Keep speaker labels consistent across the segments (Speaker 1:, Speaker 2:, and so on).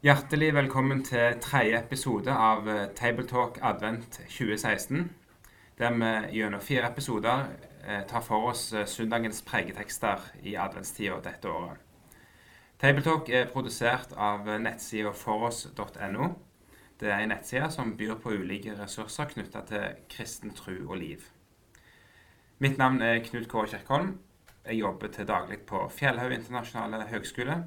Speaker 1: Hjertelig velkommen til tredje episode av eh, Tabletalk Advent 2016. Der vi gjennom fire episoder eh, tar for oss eh, søndagens pregetekster i adventstida dette året. Tabletalk er produsert av nettsida foross.no. Det er en nettside som byr på ulike ressurser knytta til kristen tro og liv. Mitt navn er Knut Kåre Kjerkholm. Jeg jobber til daglig på Fjellhaug internasjonale høgskole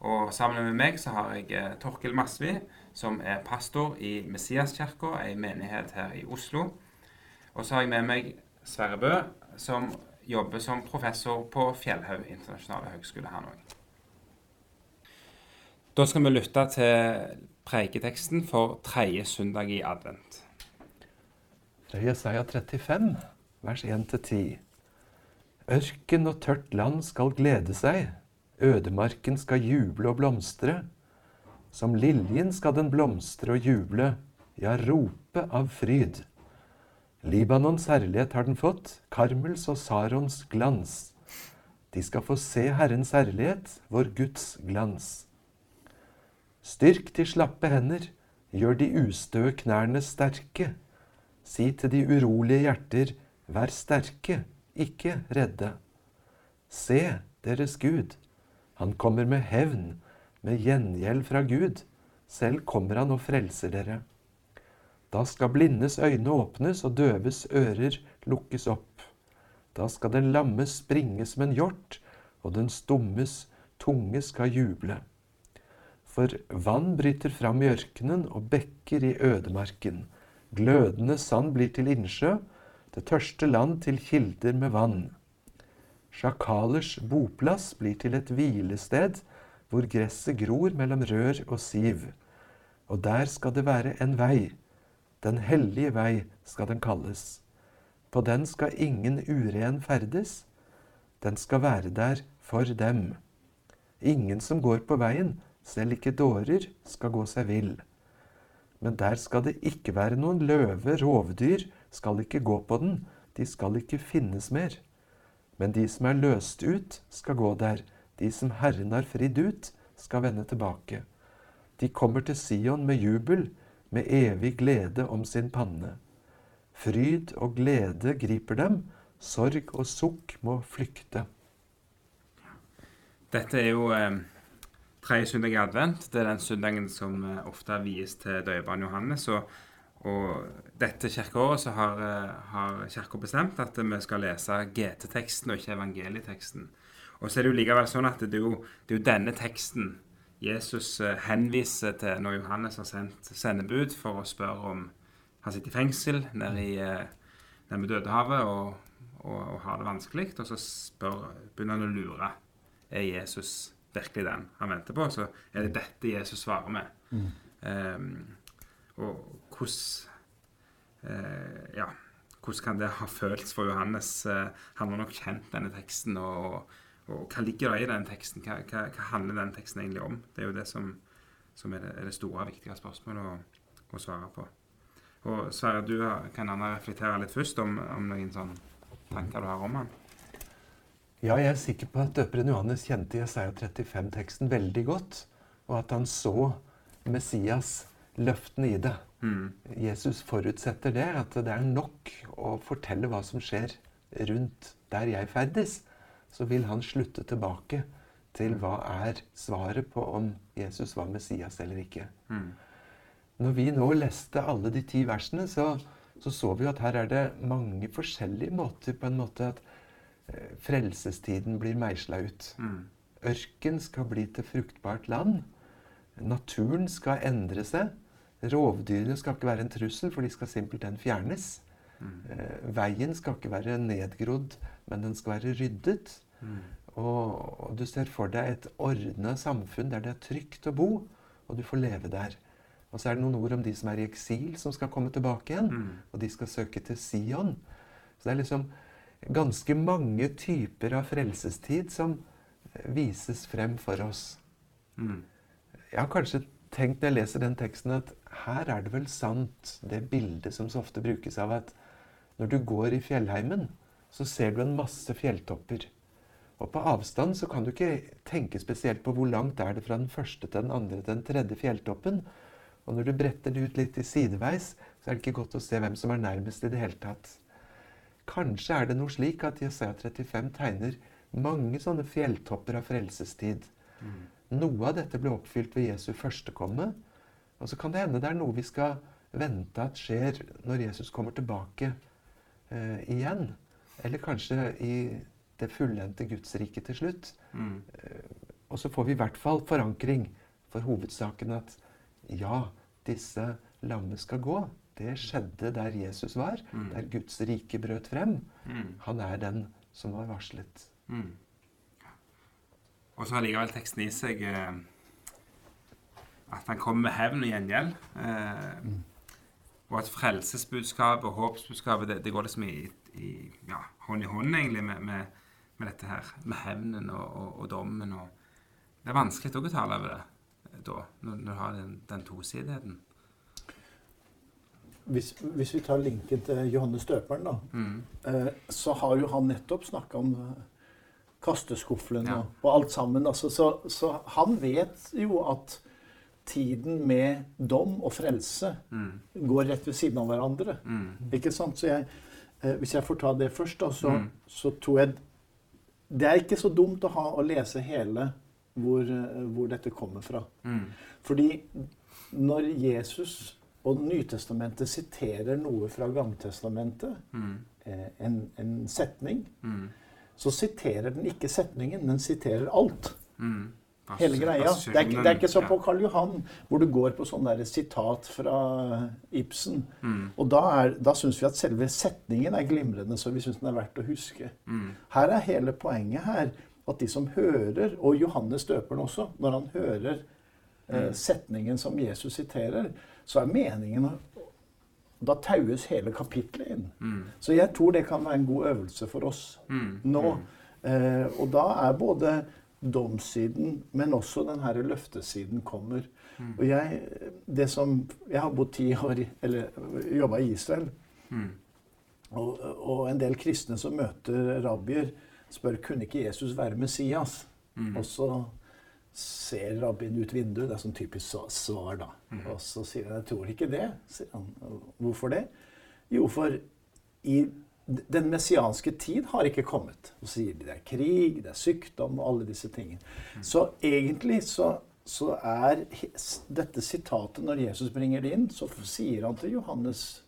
Speaker 1: og sammen med meg så har jeg Torkil Torkel Masvi, som er pastor i Messiaskirka, ei menighet her i Oslo. Og så har jeg med meg Sverre Bø, som jobber som professor på Fjellhaug internasjonale høgskole her nå. Da skal vi lytte til preiketeksten for tredje søndag i advent.
Speaker 2: Fra Jesaja 35, vers 1-10. Ørken og tørt land skal glede seg Ødemarken skal juble og blomstre. Som liljen skal den blomstre og juble, ja, rope av fryd. Libanons herlighet har den fått, Karmels og Sarons glans. De skal få se Herrens herlighet, vår Guds glans. Styrk de slappe hender, gjør de ustøe knærne sterke. Si til de urolige hjerter, vær sterke, ikke redde. Se deres Gud, han kommer med hevn, med gjengjeld fra Gud. Selv kommer han og frelser dere. Da skal blindes øyne åpnes og døves ører lukkes opp. Da skal den lamme springe som en hjort, og den stummes tunge skal juble. For vann bryter fram i ørkenen og bekker i ødemarken. Glødende sand blir til innsjø, det tørste land til kilder med vann. Sjakalers boplass blir til et hvilested hvor gresset gror mellom rør og siv. Og der skal det være en vei. Den hellige vei skal den kalles. På den skal ingen uren ferdes. Den skal være der for dem. Ingen som går på veien, selv ikke dårer, skal gå seg vill. Men der skal det ikke være noen løve, rovdyr skal ikke gå på den, de skal ikke finnes mer. Men de som er løst ut, skal gå der. De som Herren har fridd ut, skal vende tilbake. De kommer til Sion med jubel, med evig glede om sin panne. Fryd og glede griper dem, sorg og sukk må flykte.
Speaker 1: Dette er jo eh, tredje søndag i advent. Det er den søndagen som eh, ofte vies til døyebarn Johannes. og og dette kirkeåret så har, eh, har Kirka bestemt at vi skal lese GT-teksten og ikke evangelieteksten. Og så er det jo likevel sånn at det er jo, det er jo denne teksten Jesus eh, henviser til når Johannes har sendt sendebud for å spørre om Han sitter i fengsel nede, i, ved Dødehavet og, og, og, har det vanskelig. Og så spør, begynner han å lure er Jesus virkelig den han venter på. Så er det dette Jesus svarer med. Mm. Um, og hvordan uh, Ja, hvordan kan det ha føltes for Johannes? Uh, han har nok kjent denne teksten. Og, og hva ligger det i den teksten? Hva, hva, hva, handler den teksten egentlig om? Det er jo det som, som er, det, er, det, store og viktige spørsmålet å, å, svare på. Og Sverre, du kan gjerne reflektere litt først om, om noen sånne tanker du har om han.
Speaker 2: Ja, jeg er sikker på at døperen Johannes kjente Jesaja 35-teksten veldig godt, og at han så Messias løftene i det. Mm. Jesus forutsetter det, at det er nok å fortelle hva som skjer rundt der jeg ferdes. Så vil han slutte tilbake til hva er svaret på om Jesus var Messias eller ikke. Mm. Når vi nå leste alle de ti versene, så, så, så vi at her er det mange forskjellige måter på en måte at frelsestiden blir meisla ut. Mm. Ørken skal bli til fruktbart land. Naturen skal endre seg. Rovdyrene skal ikke være en trussel, for de skal simpelthen fjernes. Mm. Eh, veien skal ikke være nedgrodd, men den skal være ryddet. Mm. Og, og, du ser for deg et ordna samfunn der det er trygt å bo, og du får leve der. Og så er det noen ord om de som er i eksil, som skal komme tilbake igjen. Mm. Og de skal søke til Sion. Så det er liksom ganske mange typer av frelsestid som vises frem for oss. Mm. Jeg har kanskje tenkt når jeg leser den teksten, at her er det vel sant, det bildet som så ofte brukes av at Når du går i fjellheimen, så ser du en masse fjelltopper. Og på avstand så kan du ikke tenke spesielt på hvor langt er det fra den første til den andre til den tredje fjelltoppen. Og når du bretter det ut litt i sideveis, så er det ikke godt å se hvem som er nærmest i det hele tatt. Kanskje er det noe slik at Jesaja 35 tegner mange sånne fjelltopper av frelsestid. Mm. Noe av dette ble oppfylt ved Jesu førstekomme. Og så kan det hende det er noe vi skal vente at skjer når Jesus kommer tilbake eh, igjen. Eller kanskje i det fullendte Gudsriket til slutt. Mm. Eh, og så får vi i hvert fall forankring for hovedsaken at ja, disse lammene skal gå. Det skjedde der Jesus var, mm. der Guds rike brøt frem. Mm. Han er den som var varslet. Mm.
Speaker 1: Og så har likevel teksten i seg eh, at han kommer med hevn og gjengjeld. Eh, mm. og at frelsesbudskapet og håpsbudskapet det, det går liksom i, i ja, hånd i hånd egentlig med, med, med, dette her. Med hevnen og, og, og, dommen. Og det er vanskelig å tale over det da, når, når du har den, den tosidigheten.
Speaker 3: Hvis, hvis, vi tar linken til Johannes døperen, da, mm. eh, så har jo han nettopp snakka om eh, kasteskuffelen ja. og, alt sammen. Altså, så, så, han vet jo at tiden med dom og frelse mm. går rett ved siden av hverandre. Mm. Ikke sant? Så jeg, eh, hvis jeg får ta det først, da, så, mm. så, tror jeg Det er ikke så dumt å, ha, å lese hele hvor, hvor, dette kommer fra. Mm. Fordi når Jesus og Nytestamentet siterer noe fra Gammeltestamentet, mm. eh, en, en, setning, mm så siterer den ikke setningen, den siterer alt. Mm. Hele greia. Det er, det er, ikke så på Karl Johan, hvor du går på sånn der sitat fra Ibsen. Mm. Og da, er, da syns vi at selve setningen er glimrende, så vi syns den er verdt å huske. Mm. Her er hele poenget her at de som hører, og Johannes døperen også, når han hører eh, mm. setningen som Jesus siterer, så er meningen da taues hele kapitlet inn. Mm. Så jeg tror det kan være en god øvelse for oss mm. nå. Mm. Eh, og da er både domssiden, men også den her løftesiden kommer. Mm. Og jeg, det som, jeg har bodd ti år eller jobba i Israel. Mm. Og, og, en del kristne som møter rabbier, spør kunne ikke Jesus være Messias. Mm. Og så ser rabbin ut vinduet. Det er sånn typisk svar, da. Mm. Og så sier han 'jeg tror ikke det'. Sier han. Hvorfor det? Jo, for i den messianske tid har ikke kommet. Og sier de det er krig, det er sykdom og alle disse tingene. Mm. Så egentlig så, så, er dette sitatet, når Jesus bringer det inn, så sier han til Johannes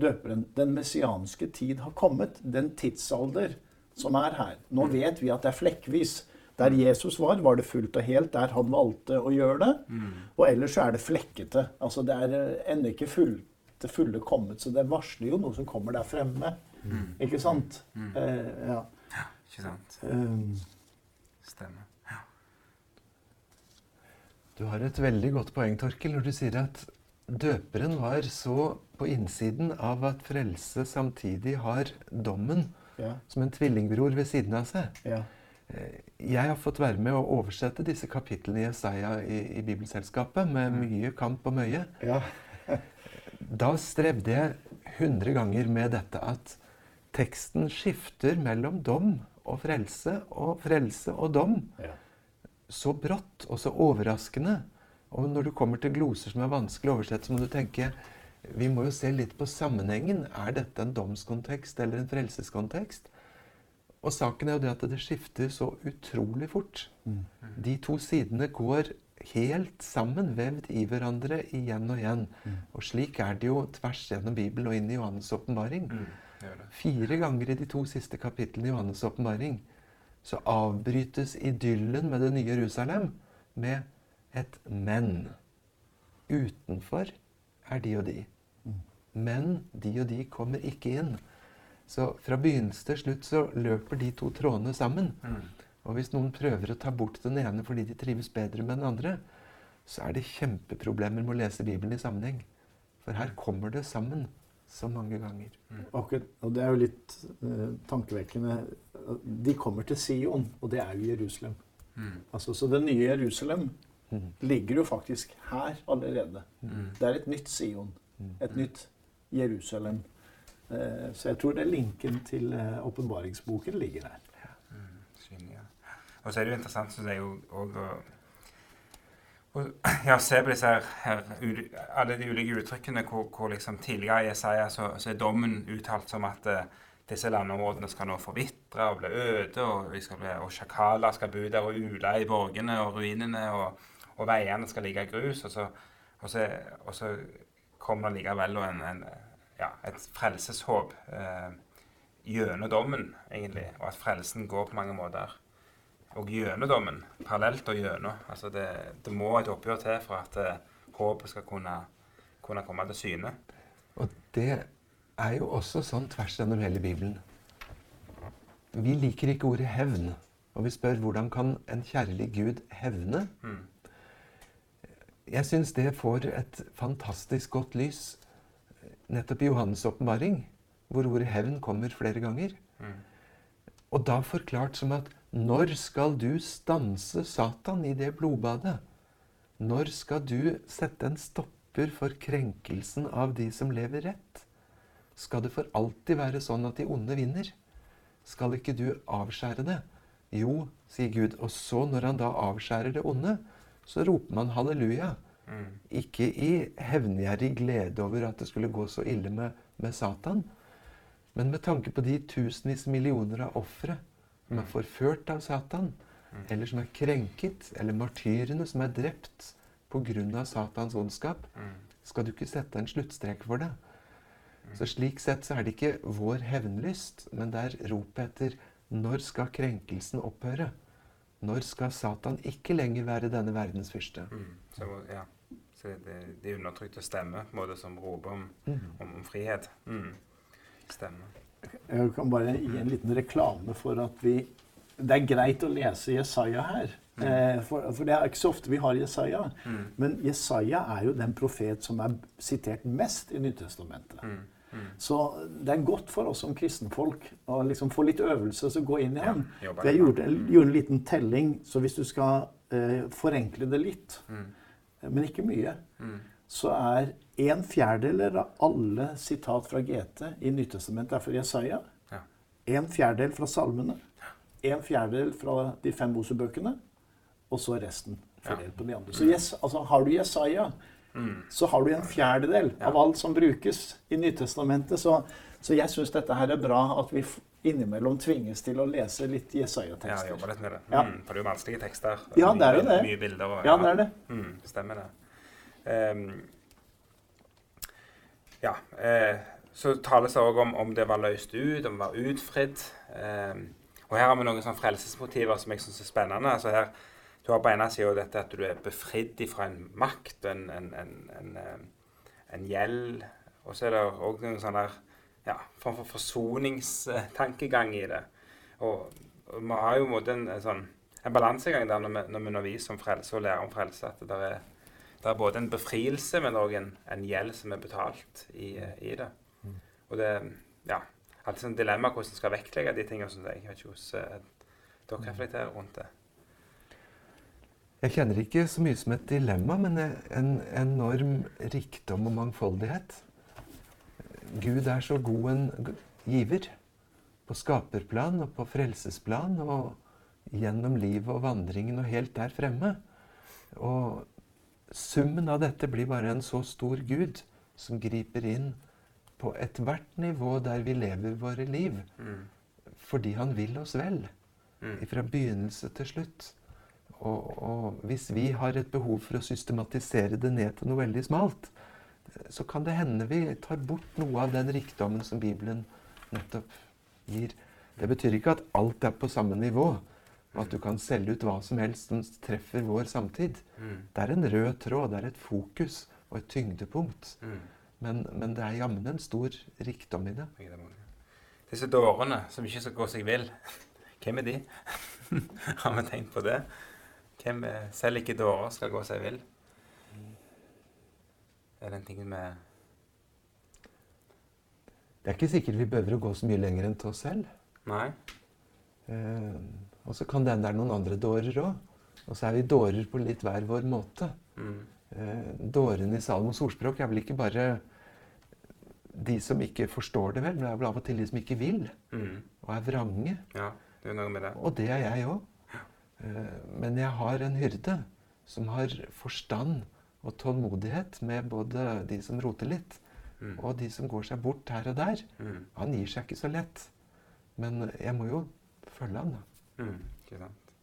Speaker 3: døperen den messianske tid har kommet. Den tidsalder som er her. Nå mm. vet vi at det er flekkvis. Der Jesus var, var det fullt og helt der han valgte å gjøre det. Mm. Og ellers så er det flekkete. Altså det er eh, ennå ikke full, det fulle kommet, så det varsler jo noe som kommer der fremme. Mm. Ikke sant? Mm.
Speaker 1: Eh, ja. ja. Ikke sant. Um, Stemmer. Ja.
Speaker 2: Du har et veldig godt poeng, Torkel, når du sier at døperen var så på innsiden av at frelse samtidig har dommen ja. som en tvillingbror ved siden av seg. Ja. Jeg har fått være med å oversette disse kapitlene i Jesaja i, i Bibelselskapet med mm. mye kamp og møye. Ja. da strevde jeg hundre ganger med dette at teksten skifter mellom dom og frelse og frelse og dom. Ja. Så brått og så overraskende. Og når du kommer til gloser som er vanskelig å oversette, så må du tenke vi må jo se litt på sammenhengen. Er dette en domskontekst eller en frelseskontekst? Og saken er jo det at det skifter så utrolig fort. Mm. De to sidene går helt sammen, vevd i hverandre igjen og igjen. Mm. Og slik er det jo tvers gjennom Bibelen og inn i Johannes' åpenbaring. Mm. Fire ganger i de to siste kapitlene i Johannes' åpenbaring så avbrytes idyllen med det nye Jerusalem med et 'men'. Utenfor er de og de. Mm. Men de og de kommer ikke inn. Så fra begynnelse til slutt så løper de to trådene sammen. Mm. Og hvis noen prøver å ta bort den ene fordi de trives bedre med den andre, så er det kjempeproblemer med å lese Bibelen i sammenheng. For her kommer det sammen så mange ganger.
Speaker 3: Mm. Akkurat, og det er jo litt uh, tankevekkende. De kommer til Sion, og det er jo Jerusalem. Mm. Altså, så det nye Jerusalem mm. ligger jo faktisk her allerede. Mm. Det er et nytt Sion. Mm. Et nytt Jerusalem. Eh, så jeg tror det er linken til eh, åpenbaringsboken ligger der.
Speaker 1: Ja. Og så er det jo interessant, syns jeg, òg å ja, se på disse her, her alle de ulike uttrykkene hvor, hvor liksom tidligere i Jesaja så, så er dommen uttalt som at uh, disse landområdene skal nå forvitre og bli øde, og, bli, og sjakaler skal bo der og ule i borgene og ruinene, og, og veiene skal ligge i grus. Og så, og så, og så kommer det likevel en, en, ja, et frelseshåp eh, gjennom dommen, egentlig, og at frelsen går på mange måter og gjennom dommen, parallelt og gjennom. Altså det, det må et oppgjør til for at eh, håpet skal kunne, kunne komme til syne.
Speaker 2: Og det er jo også sånn tvers gjennom hele Bibelen. Vi liker ikke ordet hevn. Og vi spør hvordan kan en kjærlig Gud hevne?
Speaker 1: Mm.
Speaker 2: Jeg syns det får et fantastisk godt lys nettopp i Johannes' åpenbaring, hvor ordet hevn kommer flere ganger.
Speaker 1: Mm.
Speaker 2: Og da forklart som at når skal du stanse Satan i det blodbadet? Når skal du sette en stopper for krenkelsen av de som lever rett? Skal det for alltid være sånn at de onde vinner? Skal ikke du avskjære det? Jo, sier Gud. Og så, når han da avskjærer det onde, så roper man halleluja. Ikke i hevngjerrig glede over at det skulle gå så ille med, med Satan, men med tanke på de tusenvis millioner av ofre som er forført av Satan, eller som er krenket, eller martyrene som er drept pga. Satans ondskap, skal du ikke sette en sluttstrek for det. Så Slik sett så er det ikke vår hevnlyst, men det er ropet etter når skal krenkelsen opphøre? Når skal Satan ikke lenger være denne verdens fyrste?
Speaker 1: Mm. Så, ja. Det, de undertrykte stemmer på en måte som roper om,
Speaker 2: Mm.
Speaker 1: om, om frihet. Mm. Stemmer.
Speaker 3: Jeg kan bare gi en liten reklame for at vi Det er greit å lese Jesaja her. Eh, for, for det er ikke så ofte vi har Jesaja.
Speaker 1: Mm.
Speaker 3: Men Jesaja er jo den profet som er sitert mest i Nyttestamentet.
Speaker 1: Mm. Mm.
Speaker 3: Så det er godt for oss som kristenfolk å liksom få litt øvelse og så gå inn i ham. Ja, jeg gjorde, gjorde en liten telling, så hvis du skal eh, forenkle det litt,
Speaker 1: Mm.
Speaker 3: Men ikke mye,
Speaker 1: Mm.
Speaker 3: så er en fjerdedel av alle sitat fra GT i Nyttestamentet er fra Jesaja.
Speaker 1: Ja.
Speaker 3: En fjerdedel fra salmene. En fjerdedel fra de fem Mosebøkene. Og så resten fordelt på de andre. Så yes, altså, har du Jesaja,
Speaker 1: Mm.
Speaker 3: så har du en fjerdedel av alt som brukes i Nytestamentet. Så, så jeg syns dette her er bra, at vi f- innimellom tvinges til å lese litt
Speaker 1: Ja,
Speaker 3: Jesaja-tekster.
Speaker 1: jobbe litt med det.
Speaker 3: Ja.
Speaker 1: Mm. For det er jo vanskelige tekster.
Speaker 3: Ja, det er jo det.
Speaker 1: Mye bilder. Og,
Speaker 3: Ja, det er det.
Speaker 1: Mm, stemmer det. Um, ja. Eh, så tales det òg om om det var løst ut, om det var utfridd. Um, og her har vi noen sånne frelsesmotiver som jeg syns er spennende. Altså her, du har på ene sida dette at du er befridd fra en makt, en, en, en, en, eh, en gjeld. Og så er det òg noen sånne der ja, form for forsoningstankegang i det. Og, og vi har jo en måte en, en sånn en balansegang der når vi, når vi underviser om frelse og lærer om frelse, at det er, det er både en befrielse, men òg en, en gjeld som er betalt i, i det. Og det ja, alltid sånn dilemma hvordan en skal vektlegge de tingene. Som jeg vet ikke hvordan eh, dere reflekterer rundt det.
Speaker 2: Jeg kjenner ikke så mye som et dilemma, men en enorm rikdom og mangfoldighet. Gud er så god en giver. På skaperplan og på frelsesplan og gjennom livet og vandringen og helt der fremme. Og summen av dette blir bare en så stor Gud som griper inn på ethvert nivå der vi lever våre liv.
Speaker 1: Mm.
Speaker 2: Fordi han vil oss vel.
Speaker 1: Mm.
Speaker 2: Fra begynnelse til slutt. Og, og hvis vi har et behov for å systematisere det ned til noe veldig smalt, så kan det hende vi tar bort noe av den rikdommen som Bibelen nettopp gir. Det betyr ikke at alt er på samme nivå, og at du kan selge ut hva som helst som treffer vår samtid.
Speaker 1: Mm.
Speaker 2: Det er en rød tråd, det er et fokus og et tyngdepunkt.
Speaker 1: Mm.
Speaker 2: Men, men det er jammen en stor rikdom i det.
Speaker 1: Disse dårene som ikke skal gå seg vill, hvem er de? Har vi tenkt på det? Hvem er, selv ikke dårer skal gå seg vill? Er det en ting med
Speaker 2: Det er ikke sikkert vi behøver å gå så mye lenger enn til oss selv.
Speaker 1: Nei?
Speaker 2: Eh, og så kan det hende det er noen andre dårer òg. Og så er vi dårer på litt hver vår måte.
Speaker 1: Mm.
Speaker 2: Eh, dårene i Salomos ordspråk er vel ikke bare de som ikke forstår det vel, men det er vel av og til de som ikke vil,
Speaker 1: Mm.
Speaker 2: og er vrange.
Speaker 1: Ja, det er noe med det.
Speaker 2: Og det er jeg òg. Men jeg har en hyrde som har forstand og tålmodighet med både de som roter litt,
Speaker 1: Mm.
Speaker 2: og de som går seg bort her og der.
Speaker 1: Mm.
Speaker 2: Han gir seg ikke så lett. Men jeg må jo følge han, da.
Speaker 1: Mm. Ikke sant.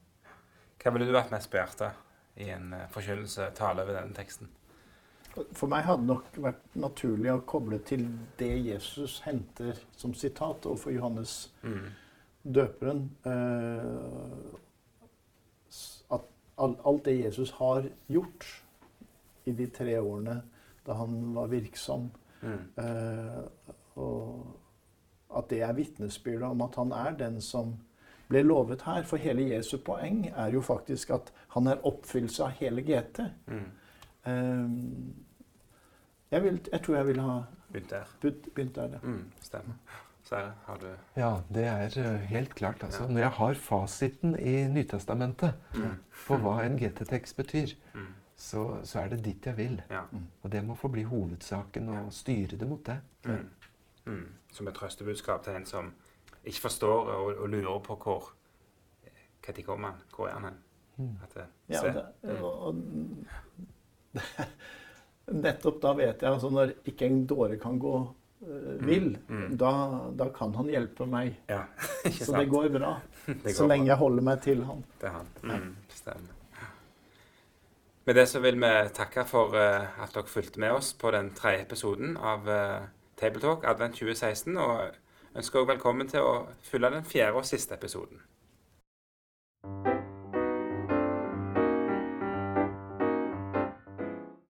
Speaker 1: Hva ville du vært mest begjært av i en uh, forkynnelse, tale over denne teksten?
Speaker 3: For meg hadde det nok vært naturlig å koble til det Jesus henter som sitat overfor Johannes
Speaker 1: Mm.
Speaker 3: døperen. Uh, at alt det Jesus har gjort i de tre årene da han var virksom,
Speaker 1: Mm.
Speaker 3: eh, og at det er vitnesbyrdet om at han er den som ble lovet her. For hele Jesu poeng er jo faktisk at han er oppfyllelse av hele GT.
Speaker 1: Mm.
Speaker 3: Eh, jeg, vil, jeg tror jeg ville ha
Speaker 1: Begynt der.
Speaker 3: begynt, der. ja.
Speaker 1: Mm. Stemmer. Sverre, har du
Speaker 2: Ja, det er eh, helt klart. Altså. Når jeg har fasiten i Nytestamentet
Speaker 1: Mm.
Speaker 2: på hva en GT-tekst betyr,
Speaker 1: Mm.
Speaker 2: Så, så er det dit jeg vil.
Speaker 1: Ja.
Speaker 2: Og det må få bli hovedsaken og styre det mot det.
Speaker 1: Mm. Mm. Som et trøstebudskap til en som ikke forstår og, og lurer på hvor Når kommer han? Hvor er han hen?
Speaker 2: Mm.
Speaker 1: At det,
Speaker 3: Ja,
Speaker 1: se.
Speaker 3: det, og, og, nettopp da vet jeg altså Når ikke en dåre kan gå vil, vill,
Speaker 1: Mm.
Speaker 3: da, da kan han hjelpe meg.
Speaker 1: Ja,
Speaker 3: Så
Speaker 1: sant?
Speaker 3: det går bra.
Speaker 1: Det
Speaker 3: så lenge
Speaker 1: bra.
Speaker 3: jeg holder meg til han.
Speaker 1: Det er han. Mm, stemmer. Med det så vil vi takke for eh, at dere fulgte med oss på den tredje episoden av uh, Tabletalk Advent 2016, og ønsker også velkommen til å følge den fjerde og siste episoden.